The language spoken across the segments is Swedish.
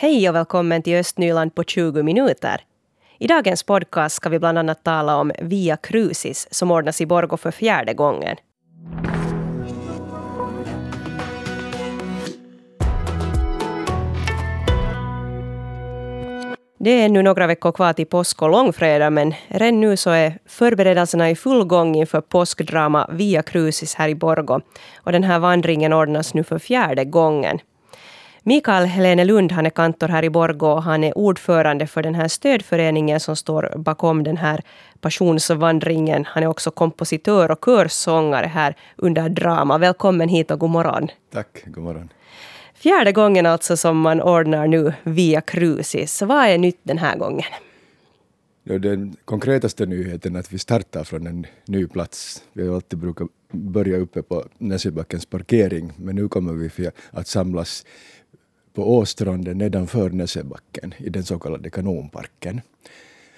Hej och välkommen till Östnyland på 20 minuter. I dagens podcast ska vi bland annat tala om Via Crucis som ordnas i Borgå för fjärde gången. Det är ännu några veckor kvar till påsk och långfredag men redan nu så är förberedelserna i full gång inför påskdrama Via Crucis här i Borgå. Och den här vandringen ordnas nu för fjärde gången. Mikael Helene Lund, han är kantor här i Borgå och han är ordförande för den här stödföreningen som står bakom den här passionsvandringen. Han är också kompositör och körsångare här under drama. Välkommen hit och god morgon. Tack, god morgon. Fjärde gången alltså som man ordnar nu via Crucis. Vad är nytt den här gången? Ja, den konkretaste nyheten är att vi startar från en ny plats. Vi har alltid brukat börja uppe på Näsebackens parkering, men nu kommer vi att samlas på åstranden nedanför Näsebacken i den så kallade kanonparken.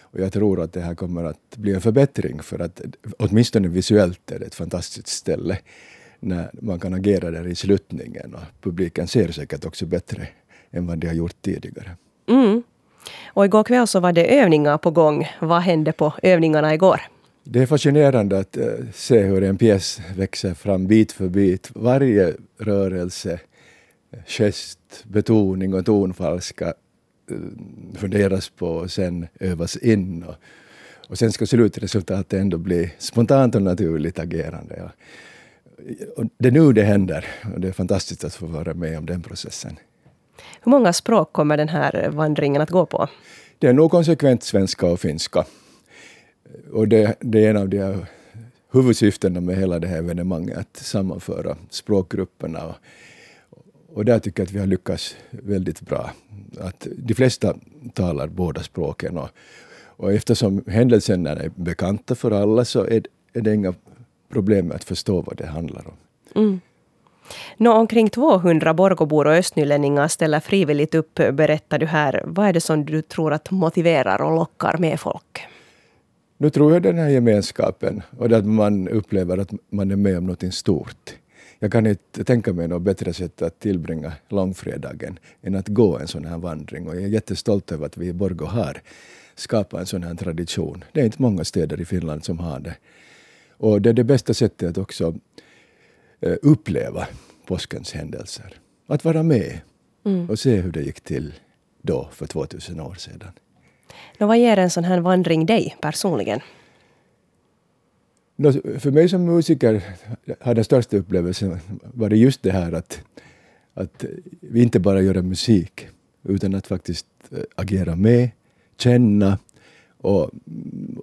Och jag tror att det här kommer att bli en förbättring för att åtminstone visuellt är det ett fantastiskt ställe när man kan agera där i sluttningen och publiken ser säkert också bättre än vad de har gjort tidigare. Mm. Och igår kväll så var det övningar på gång. Vad hände på övningarna igår? Det är fascinerande att uh, se hur en pjäs växer fram bit för bit. Varje rörelse, gest, betoning och tonfall ska uh, funderas på och sen övas in. Och, och sen ska slutresultatet ändå bli spontant och naturligt agerande. Ja det är nu det händer och det är fantastiskt att få vara med om den processen. Hur många språk kommer den här vandringen att gå på? Det är nog konsekvent svenska och finska. Och det, det är en av de huvudsyftena med hela det här evenemanget, att sammanföra språkgrupperna. Och, och där tycker jag att vi har lyckats väldigt bra. Att de flesta talar båda språken. Och, och eftersom händelserna är bekanta för alla så är, är det inga problem med att förstå vad det handlar om. Mm. Nå, omkring 200 Borgåbor och östnylänningar ställer frivilligt upp, berättar du här. Vad är det som du tror att motiverar och lockar med folk? Nu tror jag den här gemenskapen och att man upplever att man är med om något stort. Jag kan inte tänka mig något bättre sätt att tillbringa långfredagen än att gå en sån här vandring och jag är jättestolt över att vi i Borgå har skapat en sån här tradition. Det är inte många städer i Finland som har det. Och det är det bästa sättet att också eh, uppleva påskens händelser. Att vara med mm. och se hur det gick till då, för 2000 år sedan. Nå, vad ger en sån här vandring dig personligen? För mig som musiker har den största upplevelsen varit just det här att, att vi inte bara gör musik utan att faktiskt eh, agera med, känna och,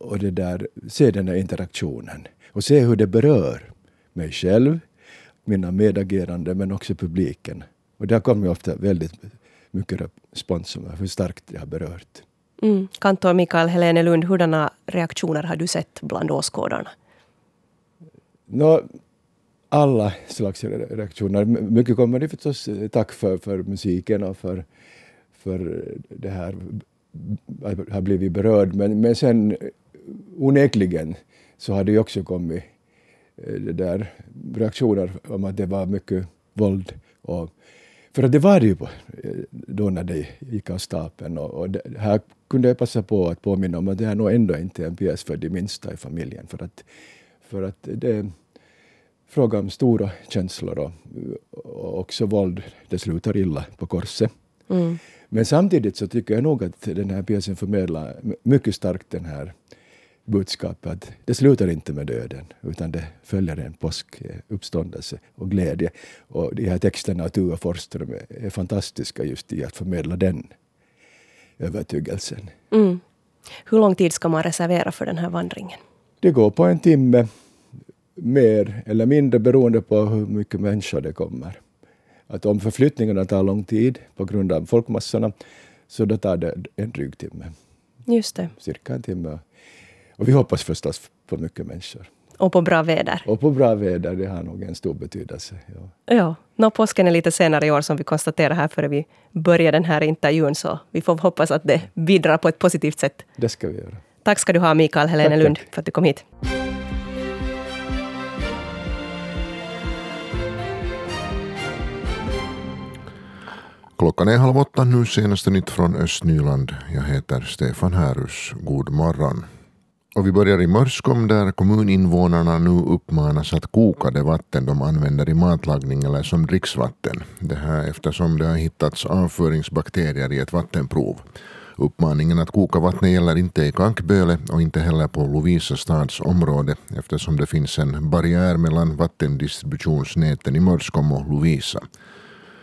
och det där, se den där interaktionen och se hur det berör mig själv, mina medagerande men också publiken. Och där kommer ofta väldigt mycket respons om hur starkt det har berört. Mm. Kantor Mikael Helene Lund, hurdana reaktioner har du sett bland åskådarna? No, alla slags reaktioner. Mycket kommer det förstås eh, tack för, för musiken och för, för det här eh, har blivit berörd. Men, men sen eh, onekligen så har det ju också kommit det där reaktioner om att det var mycket våld. Och, för att det var det ju då när det gick av stapeln. Och, och det, här kunde jag passa på att påminna om att det här nog ändå inte är en pjäs för de minsta i familjen. För att, för att det är fråga om stora känslor och, och också våld. Det slutar illa på korset. Mm. Men samtidigt så tycker jag nog att den här pjäsen förmedlar mycket starkt den här budskapet att det slutar inte med döden, utan det följer en påskuppståndelse och glädje. Och de här texterna av Tua Forsström är fantastiska just i att förmedla den övertygelsen. Mm. Hur lång tid ska man reservera för den här vandringen? Det går på en timme, mer eller mindre beroende på hur mycket människor det kommer. Att om förflyttningarna tar lång tid på grund av folkmassorna, så då tar det en dryg timme. Just det. Cirka en timme. Och vi hoppas förstås på mycket människor. Och på bra väder. Och på bra väder, det har nog en stor betydelse. Ja, ja. Nå, påsken är lite senare i år som vi konstaterar här före vi börjar den här intervjun, så vi får hoppas att det bidrar på ett positivt sätt. Det ska vi göra. Tack ska du ha, Mikael Helene Lund, för att du kom hit. Klockan är halv åtta nu, senaste nytt från Östnyland. Jag heter Stefan Härus. God morgon. Och vi börjar i Mörskom där kommuninvånarna nu uppmanas att koka det vatten de använder i matlagning eller som dricksvatten. Det här eftersom det har hittats avföringsbakterier i ett vattenprov. Uppmaningen att koka vattnet gäller inte i Kankböle och inte heller på Lovisa stads område eftersom det finns en barriär mellan vattendistributionsnäten i Mörskom och Lovisa.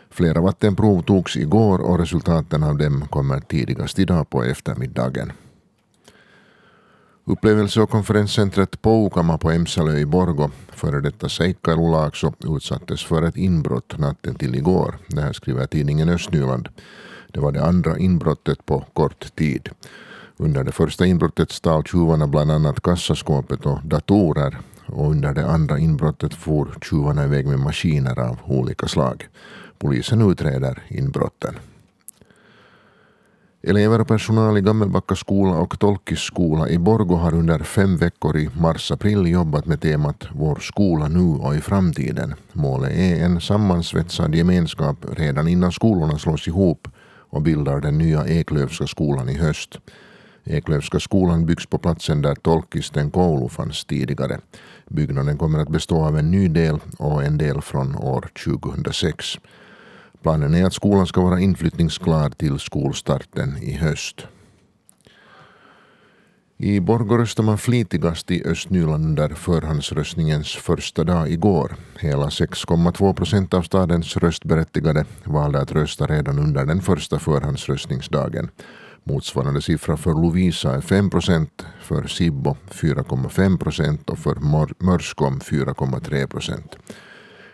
Flera vattenprov togs igår och resultaten av dem kommer tidigast idag på eftermiddagen. Upplevelse och konferenscentret Poukama på Emsalö i Borgo, före detta Seikkailulaakso, utsattes för ett inbrott natten till igår. Det här skriver tidningen Östnyland. Det var det andra inbrottet på kort tid. Under det första inbrottet stal tjuvarna bland annat kassaskåpet och datorer och under det andra inbrottet for tjuvarna iväg med maskiner av olika slag. Polisen utreder inbrotten. Elever och personal i Gammelbacka skola och Tolkis skola i Borgo har under fem veckor i mars-april jobbat med temat Vår skola nu och i framtiden. Målet är en sammansvetsad gemenskap redan innan skolorna slås ihop och bildar den nya Eklövska skolan i höst. Eklövska skolan byggs på platsen där Tolkisten koulu fanns tidigare. Byggnaden kommer att bestå av en ny del och en del från år 2006. Planen är att skolan ska vara inflyttningsklar till skolstarten i höst. I Borgå röstar man flitigast i Östnyland under förhandsröstningens första dag igår. Hela 6,2 procent av stadens röstberättigade valde att rösta redan under den första förhandsröstningsdagen. Motsvarande siffra för Lovisa är 5 procent, för Sibbo 4,5 procent och för Mörskom 4,3 procent.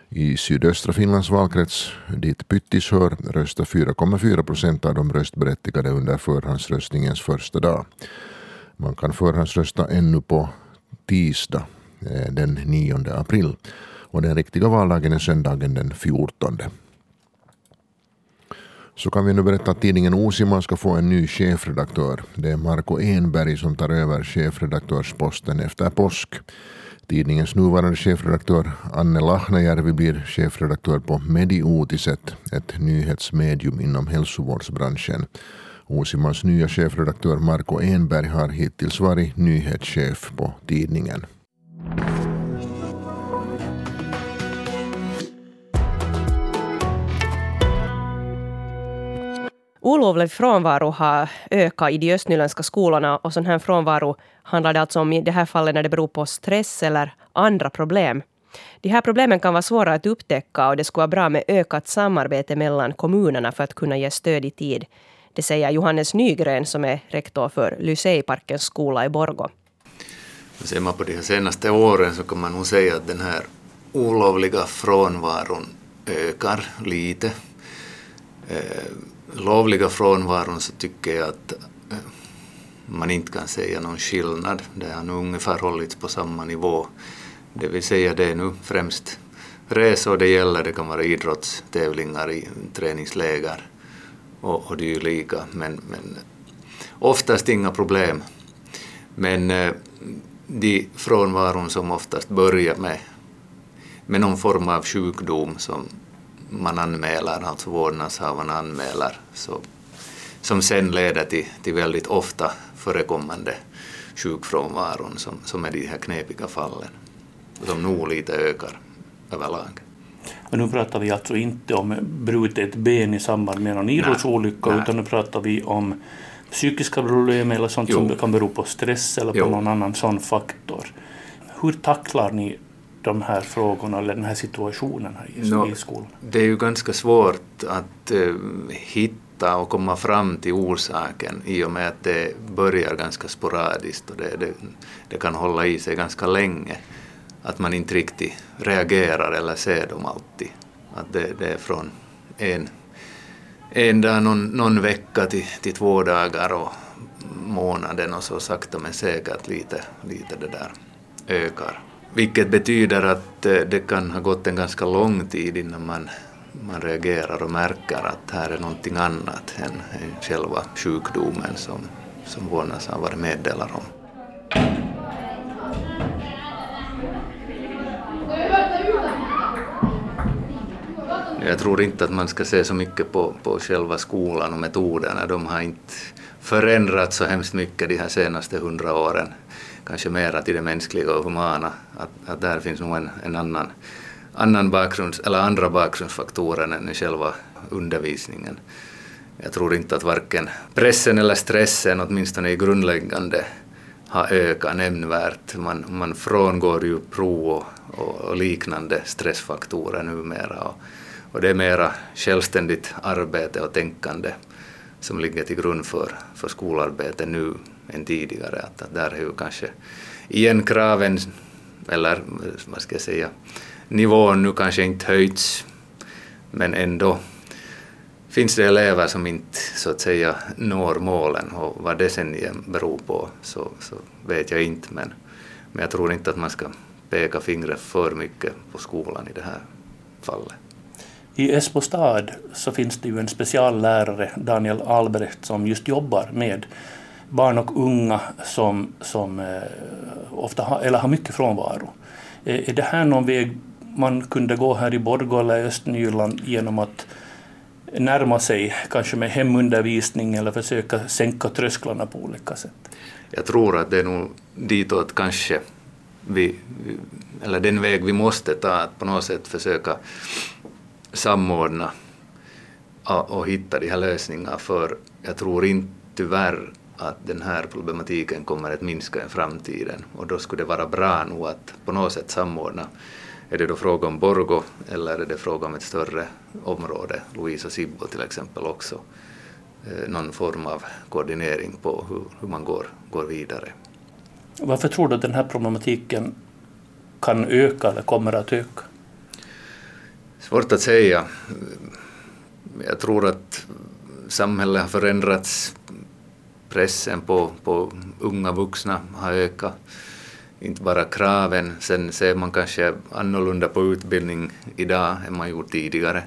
I sydöstra Finlands valkrets, dit Pyttis hör, röstar 4,4 procent av de röstberättigade under förhandsröstningens första dag. Man kan förhandsrösta ännu på tisdag eh, den 9 april och den riktiga valdagen är söndagen den 14. Så kan vi nu berätta att tidningen Osima ska få en ny chefredaktör. Det är Marko Enberg som tar över chefredaktörsposten efter påsk. Tidningens nuvarande chefredaktör Anne Lahnajärvi blir chefredaktör på Mediutiset, ett nyhetsmedium inom hälsovårdsbranschen. Osimans nya chefredaktör Marko Enberg har hittills varit nyhetschef på tidningen. Olovlig frånvaro har ökat i de östnyländska skolorna och sån här frånvaro handlar det alltså om i det här fallet när det beror på stress eller andra problem. De här problemen kan vara svåra att upptäcka och det skulle vara bra med ökat samarbete mellan kommunerna för att kunna ge stöd i tid. Det säger Johannes Nygren som är rektor för Lyseiparkens skola i Borgo. Ser man på de senaste åren så kan man nog säga att den här olovliga frånvaron ökar lite. Eh, lovliga frånvaron så tycker jag att eh, man inte kan säga någon skillnad. Det har nog ungefär hållits på samma nivå. Det vill säga det är nu främst resor det gäller, det kan vara idrottstävlingar, i träningsläger och, och dylika. Men, men oftast inga problem. Men eh, de frånvaron som oftast börjar med, med någon form av sjukdom som man anmäler, alltså vårdnadshavarna anmäler, så, som sen leder till, till väldigt ofta förekommande sjukfrånvaron som, som är de här knepiga fallen, som nog lite ökar överlag. Men nu pratar vi alltså inte om brutet ben i samband med någon idrottsolycka, utan nu pratar vi om psykiska problem eller sånt jo. som kan bero på stress eller på jo. någon annan sån faktor. Hur tacklar ni de här frågorna eller den här situationen här i, no, i skolan? Det är ju ganska svårt att uh, hitta och komma fram till orsaken i och med att det börjar ganska sporadiskt och det, det, det kan hålla i sig ganska länge. Att man inte riktigt reagerar eller ser dem alltid. Att det, det är från en, en dag, någon, någon vecka till, till två dagar och månaden och så sakta men säkert lite, lite det där ökar. Vilket betyder att eh, det kan ha gått en ganska lång tid innan man, man reagerar och märker att här är någonting annat än, än själva sjukdomen som, som vårdnadshavare meddelar om. Jag tror inte att man ska se så mycket på, på själva skolan och metoderna. De har inte förändrats så hemskt mycket de här senaste hundra åren. Kanske mera till det mänskliga och humana. Att, att där finns nog en, en annan, annan bakgrunds, eller andra bakgrundsfaktorer än själva undervisningen. Jag tror inte att varken pressen eller stressen, åtminstone i grundläggande, har ökat nämnvärt. Man, man frångår ju prov och, och, och liknande stressfaktorer numera. Och, och det är mera självständigt arbete och tänkande som ligger till grund för, för skolarbete nu än tidigare. Att, att där är ju kanske igen kraven, eller vad ska jag säga, nivån nu kanske inte höjts, men ändå finns det elever som inte så att säga når målen och vad det sen igen beror på så, så vet jag inte men, men jag tror inte att man ska peka fingret för mycket på skolan i det här fallet. I Esbo stad så finns det ju en speciallärare, Daniel Albrecht, som just jobbar med barn och unga som, som eh, ofta har, eller har mycket frånvaro. Eh, är det här någon väg man kunde gå här i Borgå eller Östnyland genom att närma sig, kanske med hemundervisning eller försöka sänka trösklarna på olika sätt? Jag tror att det är nog ditåt kanske vi, eller den väg vi måste ta, att på något sätt försöka samordna och hitta de här lösningarna för jag tror inte tyvärr att den här problematiken kommer att minska i framtiden och då skulle det vara bra nog att på något sätt samordna. Är det då fråga om Borgo eller är det fråga om ett större område, Louise och Sibbo till exempel också, eh, någon form av koordinering på hur, hur man går, går vidare. Varför tror du att den här problematiken kan öka eller kommer att öka? Svårt att säga. Jag tror att samhället har förändrats. Pressen på, på unga vuxna har ökat. Inte bara kraven. Sen ser man kanske annorlunda på utbildning idag än man gjort tidigare.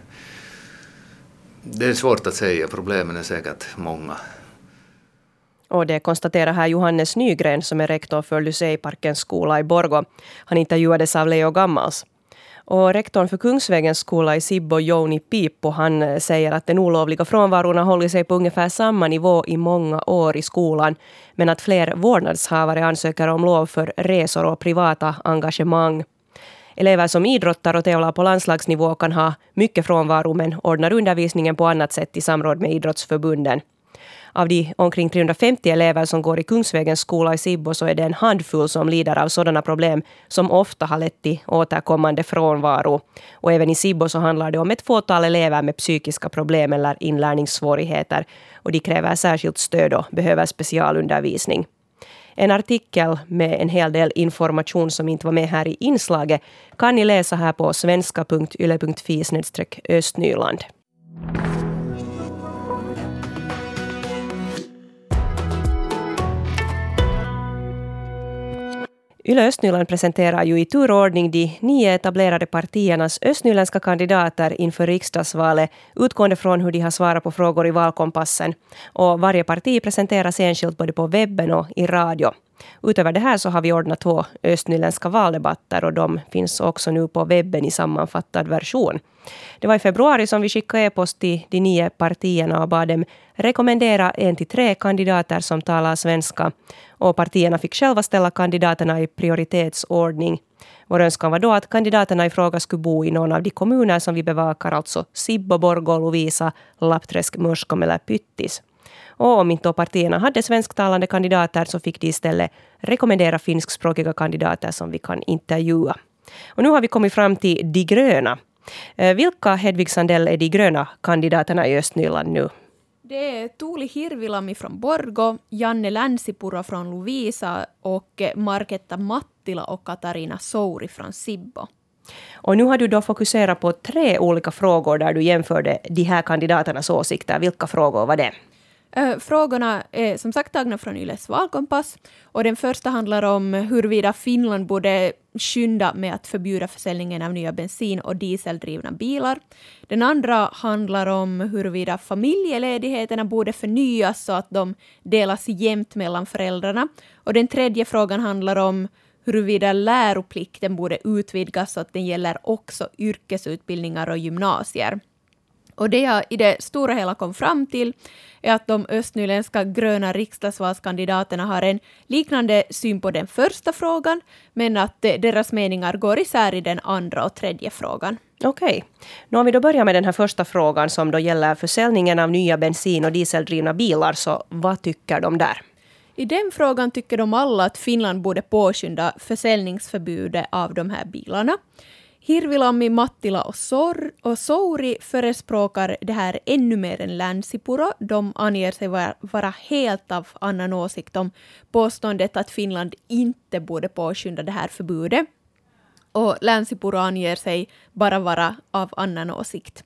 Det är svårt att säga. Problemen är säkert många. Och det konstaterar här Johannes Nygren som är rektor för Lyseiparkens skola i Borgo. Han intervjuades av Leo Gammals. Och rektorn för Kungsvägens skola i Sibbo, Jouni Piippo, han eh, säger att den olovliga frånvaron har hållit sig på ungefär samma nivå i många år i skolan, men att fler vårdnadshavare ansöker om lov för resor och privata engagemang. Elever som idrottar och tävlar på landslagsnivå kan ha mycket frånvaro men ordnar undervisningen på annat sätt i samråd med idrottsförbunden. Av de omkring 350 elever som går i Kungsvägens skola i Sibbo så är det en handfull som lider av sådana problem som ofta har lett till återkommande frånvaro. Och även i Sibbo så handlar det om ett fåtal elever med psykiska problem eller inlärningssvårigheter. Och de kräver särskilt stöd och behöver specialundervisning. En artikel med en hel del information som inte var med här i inslaget kan ni läsa här på svenska.yle.fi östnyland. Yle Östnyland presenterar ju i turordning de nio etablerade partiernas östnyländska kandidater inför riksdagsvalet utgående från hur de har svarat på frågor i valkompassen. Och varje parti presenteras enskilt både på webben och i radio. Utöver det här så har vi ordnat två östnyländska valdebatter och de finns också nu på webben i sammanfattad version. Det var i februari som vi skickade e-post till de nio partierna och bad dem rekommendera en till tre kandidater som talar svenska. Och partierna fick själva ställa kandidaterna i prioritetsordning. Vår önskan var då att kandidaterna i fråga skulle bo i någon av de kommuner som vi bevakar, alltså Sibbo, Borgå, Lovisa, Lappträsk, Mörskom eller Pyttis. Och om inte partierna hade svensktalande kandidater så fick de istället rekommendera finskspråkiga kandidater som vi kan intervjua. Och nu har vi kommit fram till De gröna. Eh, vilka, Hedvig Sandell, är de gröna kandidaterna i Östnyland nu? Det är Tuuli Hirvilami från Borgo, Janne Länsipuro från Lovisa och Marketta Mattila och Katarina Souri från Sibbo. Och nu har du då fokuserat på tre olika frågor där du jämförde de här kandidaternas åsikter. Vilka frågor var det? Eh, frågorna är som sagt tagna från Yles valkompass. Och den första handlar om huruvida Finland borde skynda med att förbjuda försäljningen av nya bensin och dieseldrivna bilar. Den andra handlar om huruvida familjeledigheterna borde förnyas så att de delas jämnt mellan föräldrarna. Och den tredje frågan handlar om huruvida läroplikten borde utvidgas så att den gäller också yrkesutbildningar och gymnasier. Och det jag i det stora hela kom fram till är att de östnyländska gröna riksdagsvalskandidaterna har en liknande syn på den första frågan, men att deras meningar går isär i den andra och tredje frågan. Okej. Okay. Nu om vi då börjar med den här första frågan som då gäller försäljningen av nya bensin och dieseldrivna bilar, så vad tycker de där? I den frågan tycker de alla att Finland borde påskynda försäljningsförbudet av de här bilarna. Hirvilammi, Mattila och, Sor och Souri förespråkar det här ännu mer än Länsipuro. De anger sig vara, vara helt av annan åsikt om påståendet att Finland inte borde påskynda det här förbudet. Och Länsipuro anger sig bara vara av annan åsikt.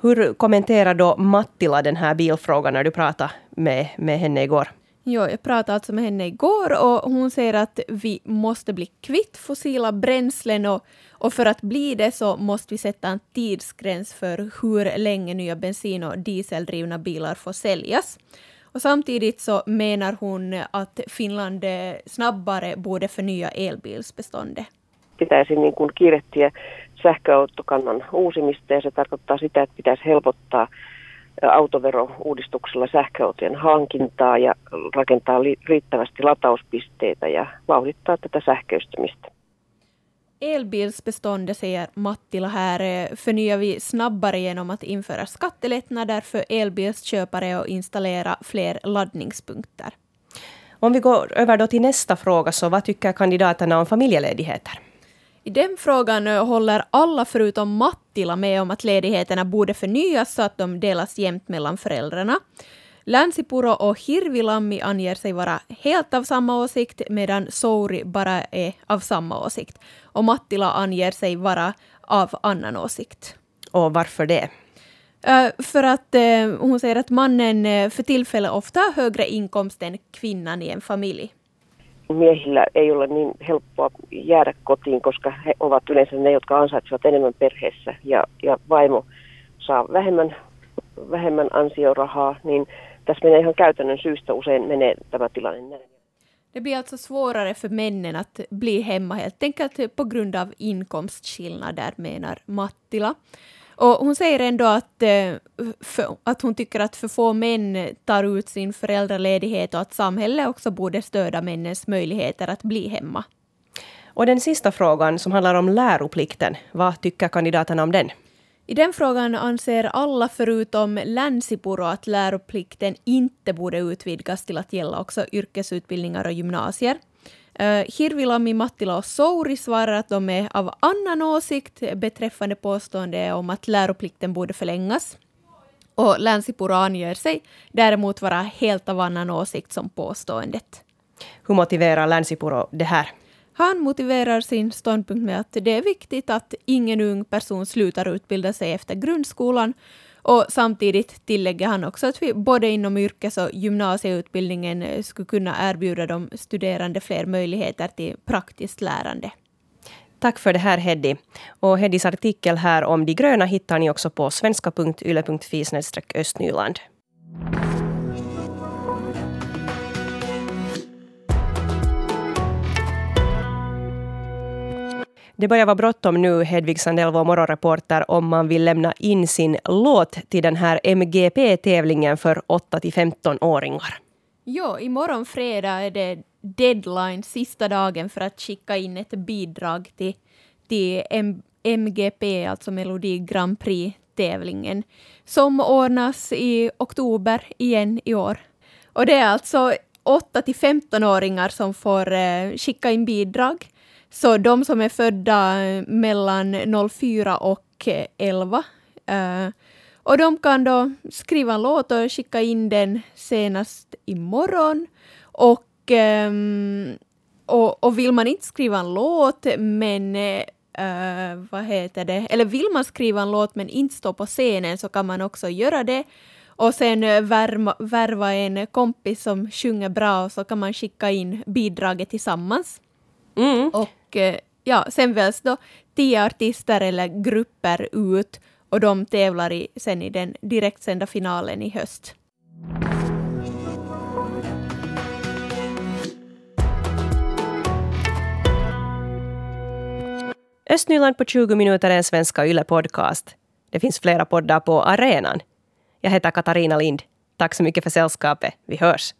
Hur kommenterar då Mattila den här bilfrågan när du pratade med, med henne igår? Ja, jag pratade alltså med henne igår och hon säger att vi måste bli kvitt fossila bränslen och, och för att bli det så måste vi sätta en tidsgräns för hur länge nya bensin och dieseldrivna bilar får säljas. Och samtidigt så menar hon att Finland eh, snabbare borde förnya elbilsbeståndet. Pitäisi niin kuin kiirehtiä sähköautokannan uusimista ja se tarkoittaa sitä, että pitäisi helpottaa autoverouudistuksella sähköautojen hankintaa ja rakentaa riittävästi latauspisteitä ja vauhdittaa tätä sähköistymistä. Elbilsbeståndet, säger Mattila här, förnyar vi snabbare genom att införa skattelättnader för elbilsköpare och installera fler laddningspunkter. Om vi går över då till nästa fråga, så vad tycker kandidaterna om familjeledigheter? I den frågan håller alla förutom Mattila med om att ledigheterna borde förnyas så att de delas jämnt mellan föräldrarna. Länsipuro och Hirvilammi anger sig vara helt av samma åsikt medan Souri bara är av samma åsikt. Och Mattila anger sig vara av annan åsikt. Och varför det? Uh, för att uh, hon säger att mannen för tillfället ofta har högre inkomst än kvinnan i en familj miehillä ei ole niin helppoa jäädä kotiin, koska he ovat yleensä ne, jotka ansaitsevat enemmän perheessä ja, ja vaimo saa vähemmän, vähemmän ansiorahaa, niin tässä menee ihan käytännön syystä usein menee tämä tilanne näin. Det blir alltså svårare för männen att bli hemma helt enkelt på grund av inkomstskillnader, menar Mattila. Och hon säger ändå att, eh, för, att hon tycker att för få män tar ut sin föräldraledighet och att samhället också borde stödja männens möjligheter att bli hemma. Och den sista frågan som handlar om läroplikten, vad tycker kandidaterna om den? I den frågan anser alla förutom Länsipuro att läroplikten inte borde utvidgas till att gälla också yrkesutbildningar och gymnasier. Uh, Hirvilami, Mattila och Souri svarar att de är av annan åsikt beträffande påstående om att läroplikten borde förlängas. Och Länsipuro anger sig däremot vara helt av annan åsikt som påståendet. Hur motiverar Länsipuro det här? Han motiverar sin ståndpunkt med att det är viktigt att ingen ung person slutar utbilda sig efter grundskolan och samtidigt tillägger han också att vi både inom yrkes och gymnasieutbildningen skulle kunna erbjuda de studerande fler möjligheter till praktiskt lärande. Tack för det här Heddi. Och Heddis artikel här om de gröna hittar ni också på svenska.yle.fi östnyland. Det börjar vara bråttom nu, Hedvig Sandell, vår morgonreporter, om man vill lämna in sin låt till den här MGP-tävlingen för 8-15-åringar. Jo, imorgon fredag är det deadline, sista dagen för att skicka in ett bidrag till, till M MGP, alltså Melodi Grand Prix-tävlingen, som ordnas i oktober igen i år. Och det är alltså 8 till 15-åringar som får eh, skicka in bidrag. Så de som är födda eh, mellan 04 och eh, 11 uh, eh, och de kan då skriva en låt och skicka in den senast imorgon. Och, um, och, och vill man inte skriva en låt men uh, vad heter det, eller vill man skriva en låt men inte stå på scenen så kan man också göra det. Och sen värma, värva en kompis som sjunger bra och så kan man skicka in bidraget tillsammans. Mm. Och eh, ja, sen väljs då tio artister eller grupper ut och de tävlar i, sen i den direktsända finalen i höst. Östnyland på 20 minuter är en svenska YLE-podcast. Det finns flera poddar på arenan. Jag heter Katarina Lind. Tack så mycket för sällskapet. Vi hörs.